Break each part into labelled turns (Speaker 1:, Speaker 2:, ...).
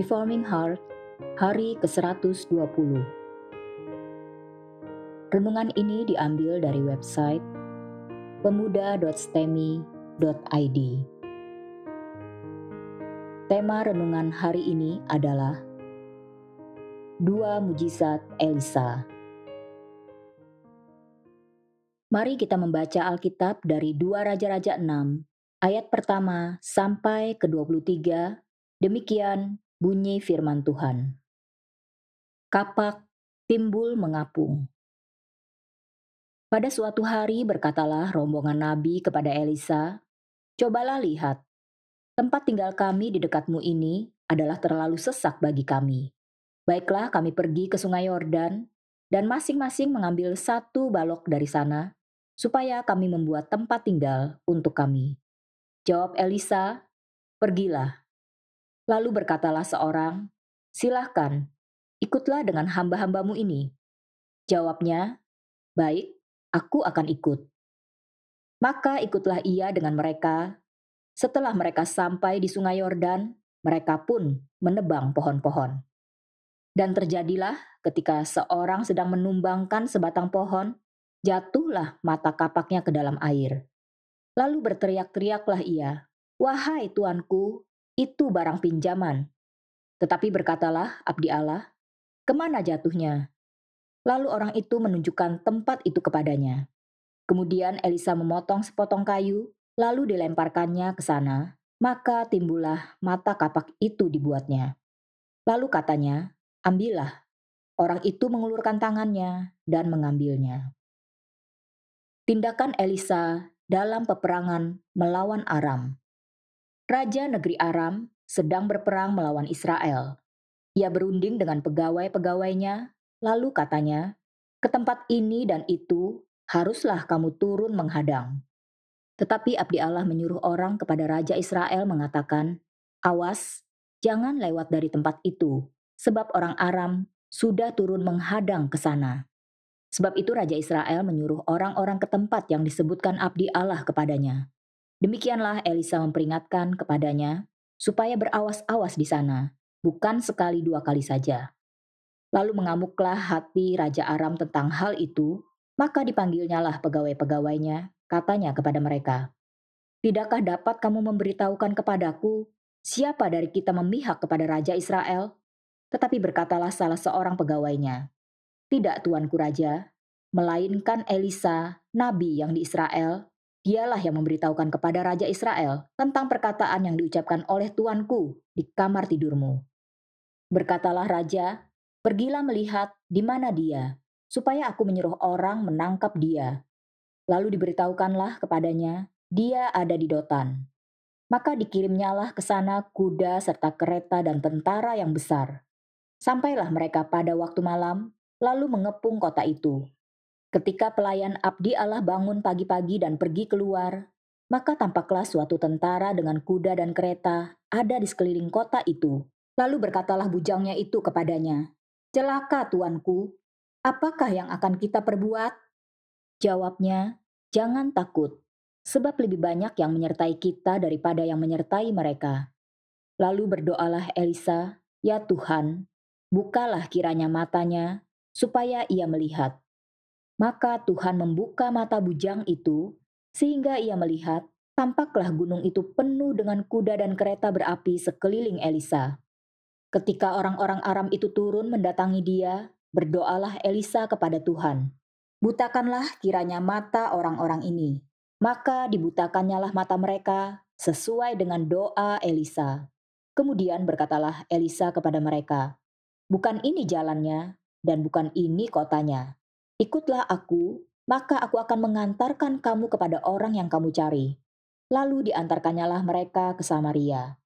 Speaker 1: Reforming Heart, hari ke-120. Renungan ini diambil dari website pemuda.stemi.id. Tema renungan hari ini adalah Dua Mujizat Elisa. Mari kita membaca Alkitab dari Dua Raja-Raja 6, ayat pertama sampai ke-23. Demikian bunyi firman Tuhan. Kapak timbul mengapung. Pada suatu hari berkatalah rombongan nabi kepada Elisa, "Cobalah lihat, tempat tinggal kami di dekatmu ini adalah terlalu sesak bagi kami. Baiklah kami pergi ke sungai Yordan dan masing-masing mengambil satu balok dari sana, supaya kami membuat tempat tinggal untuk kami." Jawab Elisa, "Pergilah." Lalu berkatalah seorang, Silahkan, ikutlah dengan hamba-hambamu ini. Jawabnya, Baik, aku akan ikut. Maka ikutlah ia dengan mereka. Setelah mereka sampai di sungai Yordan, mereka pun menebang pohon-pohon. Dan terjadilah ketika seorang sedang menumbangkan sebatang pohon, jatuhlah mata kapaknya ke dalam air. Lalu berteriak-teriaklah ia, Wahai tuanku, itu barang pinjaman. Tetapi berkatalah abdi Allah, ke mana jatuhnya? Lalu orang itu menunjukkan tempat itu kepadanya. Kemudian Elisa memotong sepotong kayu, lalu dilemparkannya ke sana, maka timbullah mata kapak itu dibuatnya. Lalu katanya, ambillah. Orang itu mengulurkan tangannya dan mengambilnya. Tindakan Elisa dalam peperangan melawan Aram. Raja negeri Aram sedang berperang melawan Israel. Ia berunding dengan pegawai-pegawainya, lalu katanya, "Ke tempat ini dan itu haruslah kamu turun menghadang." Tetapi Abdi Allah menyuruh orang kepada Raja Israel mengatakan, "Awas, jangan lewat dari tempat itu, sebab orang Aram sudah turun menghadang ke sana." Sebab itu Raja Israel menyuruh orang-orang ke tempat yang disebutkan Abdi Allah kepadanya. Demikianlah Elisa memperingatkan kepadanya supaya berawas-awas di sana, bukan sekali dua kali saja. Lalu mengamuklah hati Raja Aram tentang hal itu, maka dipanggilnyalah pegawai-pegawainya, katanya kepada mereka, Tidakkah dapat kamu memberitahukan kepadaku siapa dari kita memihak kepada Raja Israel? Tetapi berkatalah salah seorang pegawainya, Tidak tuanku Raja, melainkan Elisa, nabi yang di Israel, Dialah yang memberitahukan kepada Raja Israel tentang perkataan yang diucapkan oleh tuanku di kamar tidurmu. Berkatalah Raja, pergilah melihat di mana dia, supaya aku menyuruh orang menangkap dia. Lalu diberitahukanlah kepadanya, dia ada di Dotan. Maka dikirimnyalah ke sana kuda serta kereta dan tentara yang besar. Sampailah mereka pada waktu malam, lalu mengepung kota itu. Ketika pelayan abdi Allah bangun pagi-pagi dan pergi keluar, maka tampaklah suatu tentara dengan kuda dan kereta ada di sekeliling kota itu. Lalu berkatalah bujangnya itu kepadanya, Celaka tuanku, apakah yang akan kita perbuat? Jawabnya, jangan takut, sebab lebih banyak yang menyertai kita daripada yang menyertai mereka. Lalu berdoalah Elisa, Ya Tuhan, bukalah kiranya matanya, supaya ia melihat. Maka Tuhan membuka mata bujang itu, sehingga ia melihat tampaklah gunung itu penuh dengan kuda dan kereta berapi sekeliling Elisa. Ketika orang-orang Aram itu turun mendatangi dia, berdoalah Elisa kepada Tuhan. Butakanlah kiranya mata orang-orang ini. Maka dibutakannya lah mata mereka sesuai dengan doa Elisa. Kemudian berkatalah Elisa kepada mereka, Bukan ini jalannya, dan bukan ini kotanya. Ikutlah aku, maka aku akan mengantarkan kamu kepada orang yang kamu cari. Lalu diantarkannya lah mereka ke Samaria.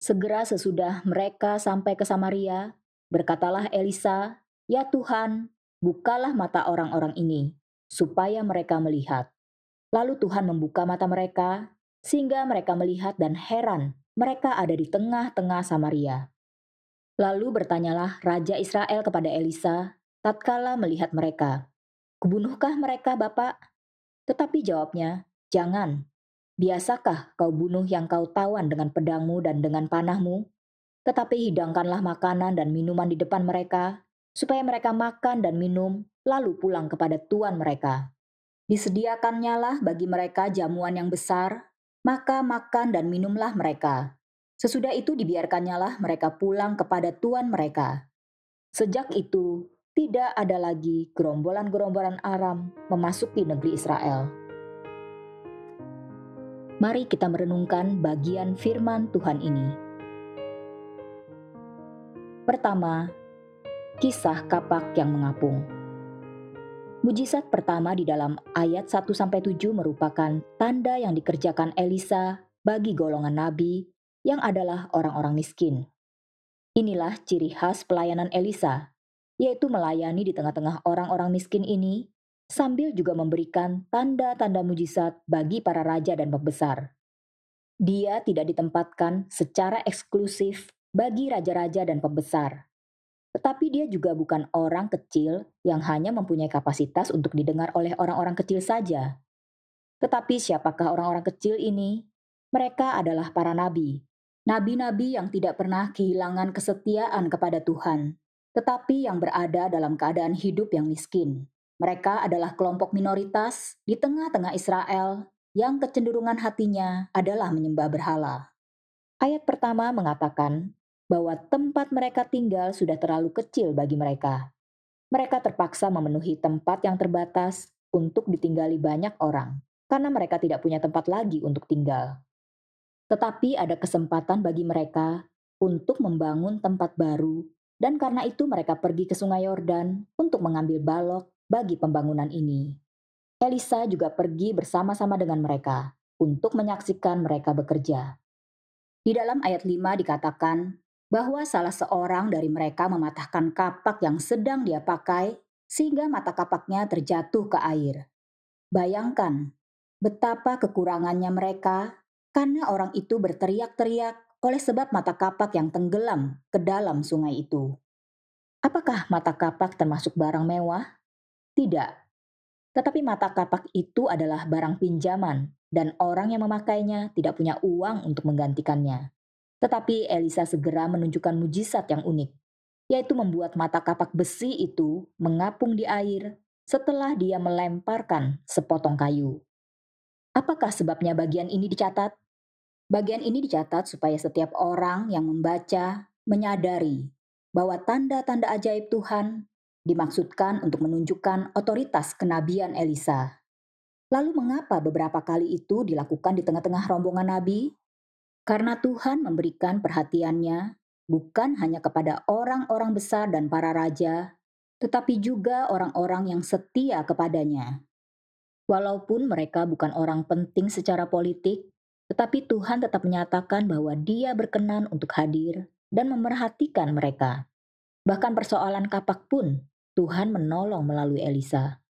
Speaker 1: Segera sesudah mereka sampai ke Samaria, berkatalah Elisa, "Ya Tuhan, bukalah mata orang-orang ini, supaya mereka melihat." Lalu Tuhan membuka mata mereka, sehingga mereka melihat dan heran mereka ada di tengah-tengah Samaria. Lalu bertanyalah Raja Israel kepada Elisa, tatkala melihat mereka. Kubunuhkah mereka, Bapak? Tetapi jawabnya, jangan. Biasakah kau bunuh yang kau tawan dengan pedangmu dan dengan panahmu? Tetapi hidangkanlah makanan dan minuman di depan mereka, supaya mereka makan dan minum, lalu pulang kepada tuan mereka. Disediakannya lah bagi mereka jamuan yang besar, maka makan dan minumlah mereka. Sesudah itu dibiarkannya lah mereka pulang kepada tuan mereka. Sejak itu, tidak ada lagi gerombolan-gerombolan Aram memasuki negeri Israel. Mari kita merenungkan bagian firman Tuhan ini. Pertama, kisah kapak yang mengapung. Mujizat pertama di dalam ayat 1-7 merupakan tanda yang dikerjakan Elisa bagi golongan nabi yang adalah orang-orang miskin. Inilah ciri khas pelayanan Elisa, yaitu melayani di tengah-tengah orang-orang miskin ini sambil juga memberikan tanda-tanda mujizat bagi para raja dan pembesar. Dia tidak ditempatkan secara eksklusif bagi raja-raja dan pembesar, tetapi dia juga bukan orang kecil yang hanya mempunyai kapasitas untuk didengar oleh orang-orang kecil saja. Tetapi siapakah orang-orang kecil ini? Mereka adalah para nabi. Nabi-nabi yang tidak pernah kehilangan kesetiaan kepada Tuhan, tetapi yang berada dalam keadaan hidup yang miskin. Mereka adalah kelompok minoritas di tengah-tengah Israel yang kecenderungan hatinya adalah menyembah berhala. Ayat pertama mengatakan bahwa tempat mereka tinggal sudah terlalu kecil bagi mereka. Mereka terpaksa memenuhi tempat yang terbatas untuk ditinggali banyak orang, karena mereka tidak punya tempat lagi untuk tinggal. Tetapi ada kesempatan bagi mereka untuk membangun tempat baru, dan karena itu mereka pergi ke Sungai Yordan untuk mengambil balok bagi pembangunan ini. Elisa juga pergi bersama-sama dengan mereka untuk menyaksikan mereka bekerja. Di dalam ayat 5 dikatakan bahwa salah seorang dari mereka mematahkan kapak yang sedang dia pakai sehingga mata kapaknya terjatuh ke air. Bayangkan betapa kekurangannya mereka karena orang itu berteriak-teriak oleh sebab mata kapak yang tenggelam ke dalam sungai itu. Apakah mata kapak termasuk barang mewah? Tidak. Tetapi mata kapak itu adalah barang pinjaman dan orang yang memakainya tidak punya uang untuk menggantikannya. Tetapi Elisa segera menunjukkan mujizat yang unik, yaitu membuat mata kapak besi itu mengapung di air setelah dia melemparkan sepotong kayu. Apakah sebabnya bagian ini dicatat? Bagian ini dicatat supaya setiap orang yang membaca menyadari bahwa tanda-tanda ajaib Tuhan dimaksudkan untuk menunjukkan otoritas kenabian Elisa. Lalu mengapa beberapa kali itu dilakukan di tengah-tengah rombongan nabi? Karena Tuhan memberikan perhatiannya bukan hanya kepada orang-orang besar dan para raja, tetapi juga orang-orang yang setia kepadanya. Walaupun mereka bukan orang penting secara politik, tetapi Tuhan tetap menyatakan bahwa Dia berkenan untuk hadir dan memerhatikan mereka. Bahkan persoalan kapak pun Tuhan menolong melalui Elisa.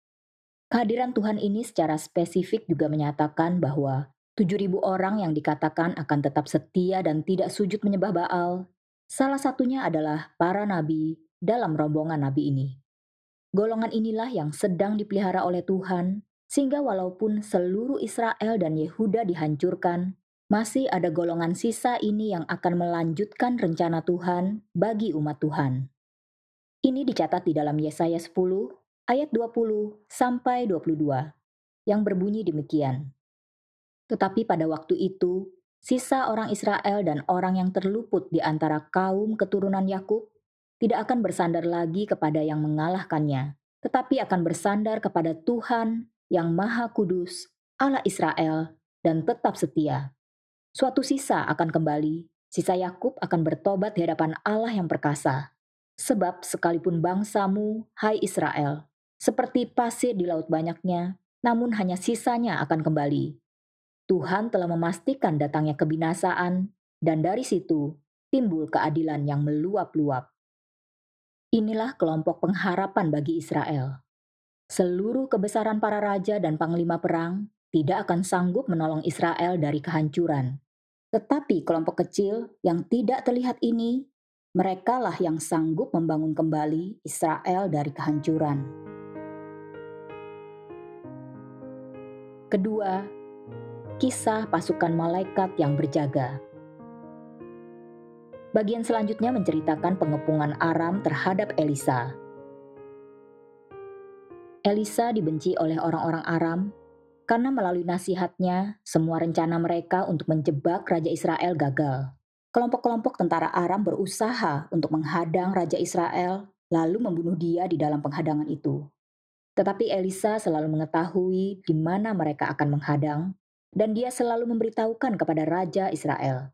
Speaker 1: Kehadiran Tuhan ini secara spesifik juga menyatakan bahwa 7.000 orang yang dikatakan akan tetap setia dan tidak sujud menyembah Baal, salah satunya adalah para nabi dalam rombongan nabi ini. Golongan inilah yang sedang dipelihara oleh Tuhan, sehingga walaupun seluruh Israel dan Yehuda dihancurkan, masih ada golongan sisa ini yang akan melanjutkan rencana Tuhan bagi umat Tuhan. Ini dicatat di dalam Yesaya 10 ayat 20 sampai 22 yang berbunyi demikian. Tetapi pada waktu itu, sisa orang Israel dan orang yang terluput di antara kaum keturunan Yakub tidak akan bersandar lagi kepada yang mengalahkannya, tetapi akan bersandar kepada Tuhan yang Maha Kudus, Allah Israel, dan tetap setia. Suatu sisa akan kembali, sisa Yakub akan bertobat di hadapan Allah yang perkasa. Sebab sekalipun bangsamu, hai Israel, seperti pasir di laut banyaknya, namun hanya sisanya akan kembali Tuhan telah memastikan datangnya kebinasaan, dan dari situ timbul keadilan yang meluap-luap. Inilah kelompok pengharapan bagi Israel. Seluruh kebesaran para raja dan panglima perang tidak akan sanggup menolong Israel dari kehancuran. Tetapi kelompok kecil yang tidak terlihat ini, merekalah yang sanggup membangun kembali Israel dari kehancuran. Kedua, kisah pasukan malaikat yang berjaga. Bagian selanjutnya menceritakan pengepungan Aram terhadap Elisa. Elisa dibenci oleh orang-orang Aram karena melalui nasihatnya, semua rencana mereka untuk menjebak Raja Israel gagal. Kelompok-kelompok tentara Aram berusaha untuk menghadang Raja Israel, lalu membunuh dia di dalam penghadangan itu. Tetapi Elisa selalu mengetahui di mana mereka akan menghadang, dan dia selalu memberitahukan kepada Raja Israel.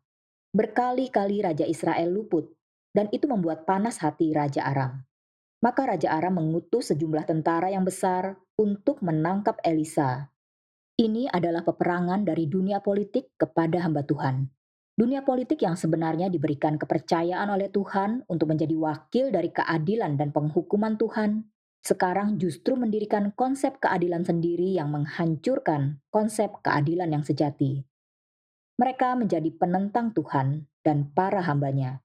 Speaker 1: Berkali-kali Raja Israel luput, dan itu membuat panas hati Raja Aram. Maka Raja Aram mengutus sejumlah tentara yang besar untuk menangkap Elisa. Ini adalah peperangan dari dunia politik kepada hamba Tuhan. Dunia politik yang sebenarnya diberikan kepercayaan oleh Tuhan untuk menjadi wakil dari keadilan dan penghukuman Tuhan, sekarang justru mendirikan konsep keadilan sendiri yang menghancurkan konsep keadilan yang sejati. Mereka menjadi penentang Tuhan dan para hambanya.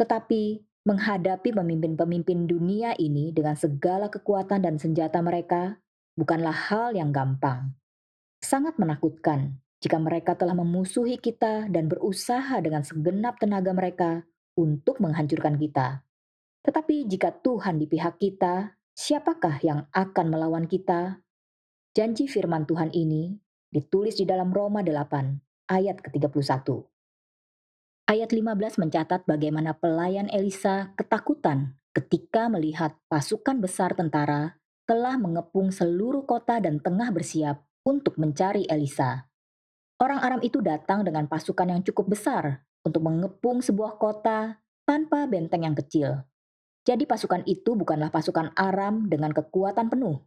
Speaker 1: Tetapi menghadapi pemimpin-pemimpin dunia ini dengan segala kekuatan dan senjata mereka bukanlah hal yang gampang. Sangat menakutkan jika mereka telah memusuhi kita dan berusaha dengan segenap tenaga mereka untuk menghancurkan kita. Tetapi jika Tuhan di pihak kita, siapakah yang akan melawan kita? Janji firman Tuhan ini ditulis di dalam Roma 8 ayat ke-31. Ayat 15 mencatat bagaimana pelayan Elisa ketakutan ketika melihat pasukan besar tentara telah mengepung seluruh kota dan tengah bersiap untuk mencari Elisa. Orang Aram itu datang dengan pasukan yang cukup besar untuk mengepung sebuah kota tanpa benteng yang kecil. Jadi pasukan itu bukanlah pasukan Aram dengan kekuatan penuh,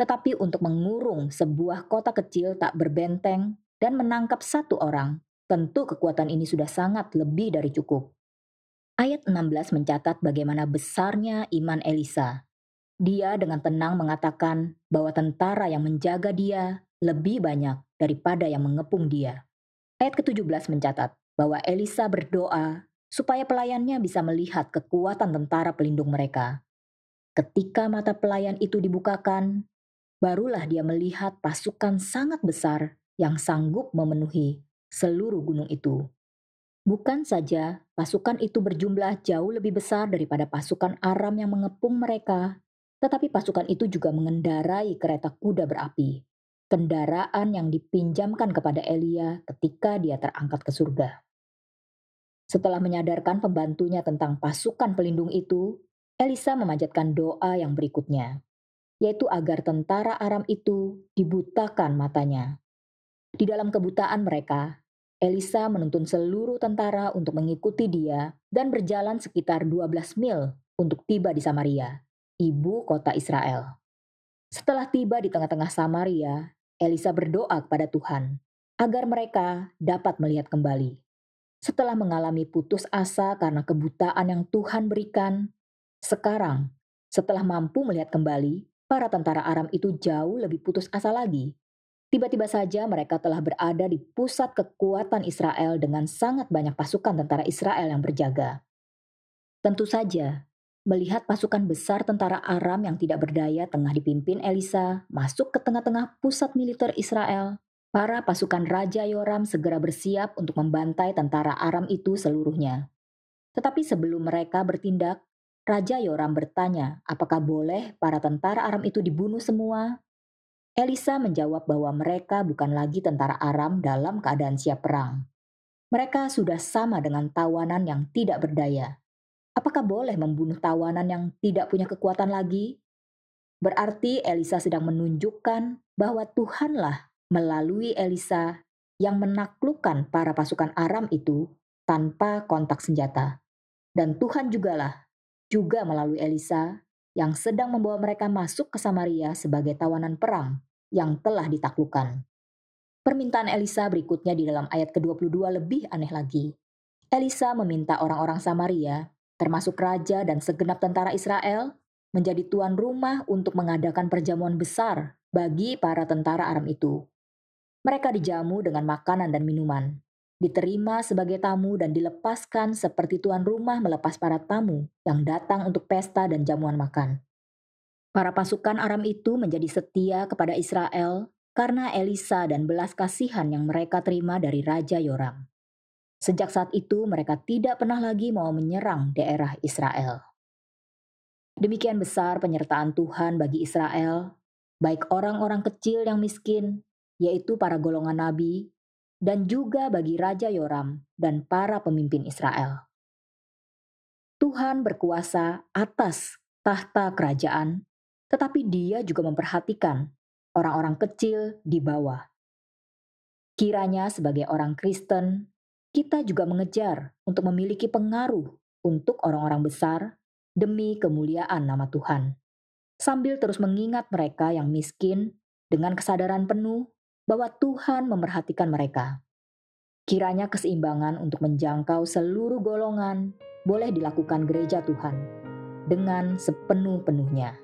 Speaker 1: tetapi untuk mengurung sebuah kota kecil tak berbenteng dan menangkap satu orang, tentu kekuatan ini sudah sangat lebih dari cukup. Ayat 16 mencatat bagaimana besarnya iman Elisa. Dia dengan tenang mengatakan bahwa tentara yang menjaga dia lebih banyak daripada yang mengepung dia. Ayat ke-17 mencatat bahwa Elisa berdoa supaya pelayannya bisa melihat kekuatan tentara pelindung mereka. Ketika mata pelayan itu dibukakan, barulah dia melihat pasukan sangat besar yang sanggup memenuhi seluruh gunung itu. Bukan saja pasukan itu berjumlah jauh lebih besar daripada pasukan Aram yang mengepung mereka, tetapi pasukan itu juga mengendarai kereta kuda berapi, kendaraan yang dipinjamkan kepada Elia ketika dia terangkat ke surga. Setelah menyadarkan pembantunya tentang pasukan pelindung itu, Elisa memanjatkan doa yang berikutnya, yaitu agar tentara Aram itu dibutakan matanya. Di dalam kebutaan mereka, Elisa menuntun seluruh tentara untuk mengikuti dia dan berjalan sekitar 12 mil untuk tiba di Samaria, ibu kota Israel. Setelah tiba di tengah-tengah Samaria, Elisa berdoa kepada Tuhan agar mereka dapat melihat kembali. Setelah mengalami putus asa karena kebutaan yang Tuhan berikan, sekarang, setelah mampu melihat kembali, para tentara Aram itu jauh lebih putus asa lagi Tiba-tiba saja mereka telah berada di pusat kekuatan Israel dengan sangat banyak pasukan tentara Israel yang berjaga. Tentu saja, melihat pasukan besar tentara Aram yang tidak berdaya tengah dipimpin Elisa masuk ke tengah-tengah pusat militer Israel, para pasukan Raja Yoram segera bersiap untuk membantai tentara Aram itu seluruhnya. Tetapi sebelum mereka bertindak, Raja Yoram bertanya apakah boleh para tentara Aram itu dibunuh semua Elisa menjawab bahwa mereka bukan lagi tentara Aram dalam keadaan siap perang. Mereka sudah sama dengan tawanan yang tidak berdaya. Apakah boleh membunuh tawanan yang tidak punya kekuatan lagi? Berarti Elisa sedang menunjukkan bahwa Tuhanlah melalui Elisa yang menaklukkan para pasukan Aram itu tanpa kontak senjata. Dan Tuhan jugalah, juga melalui Elisa, yang sedang membawa mereka masuk ke Samaria sebagai tawanan perang yang telah ditaklukkan. Permintaan Elisa berikutnya di dalam ayat ke-22 lebih aneh lagi. Elisa meminta orang-orang Samaria, termasuk raja dan segenap tentara Israel, menjadi tuan rumah untuk mengadakan perjamuan besar bagi para tentara Aram itu. Mereka dijamu dengan makanan dan minuman, diterima sebagai tamu dan dilepaskan seperti tuan rumah melepas para tamu yang datang untuk pesta dan jamuan makan. Para pasukan Aram itu menjadi setia kepada Israel karena Elisa dan belas kasihan yang mereka terima dari Raja Yoram. Sejak saat itu, mereka tidak pernah lagi mau menyerang daerah Israel. Demikian besar penyertaan Tuhan bagi Israel, baik orang-orang kecil yang miskin, yaitu para golongan nabi, dan juga bagi Raja Yoram dan para pemimpin Israel. Tuhan berkuasa atas tahta kerajaan, tetapi Dia juga memperhatikan orang-orang kecil di bawah. Kiranya, sebagai orang Kristen, kita juga mengejar untuk memiliki pengaruh untuk orang-orang besar demi kemuliaan nama Tuhan, sambil terus mengingat mereka yang miskin dengan kesadaran penuh bahwa Tuhan memperhatikan mereka. Kiranya keseimbangan untuk menjangkau seluruh golongan boleh dilakukan gereja Tuhan dengan sepenuh-penuhnya.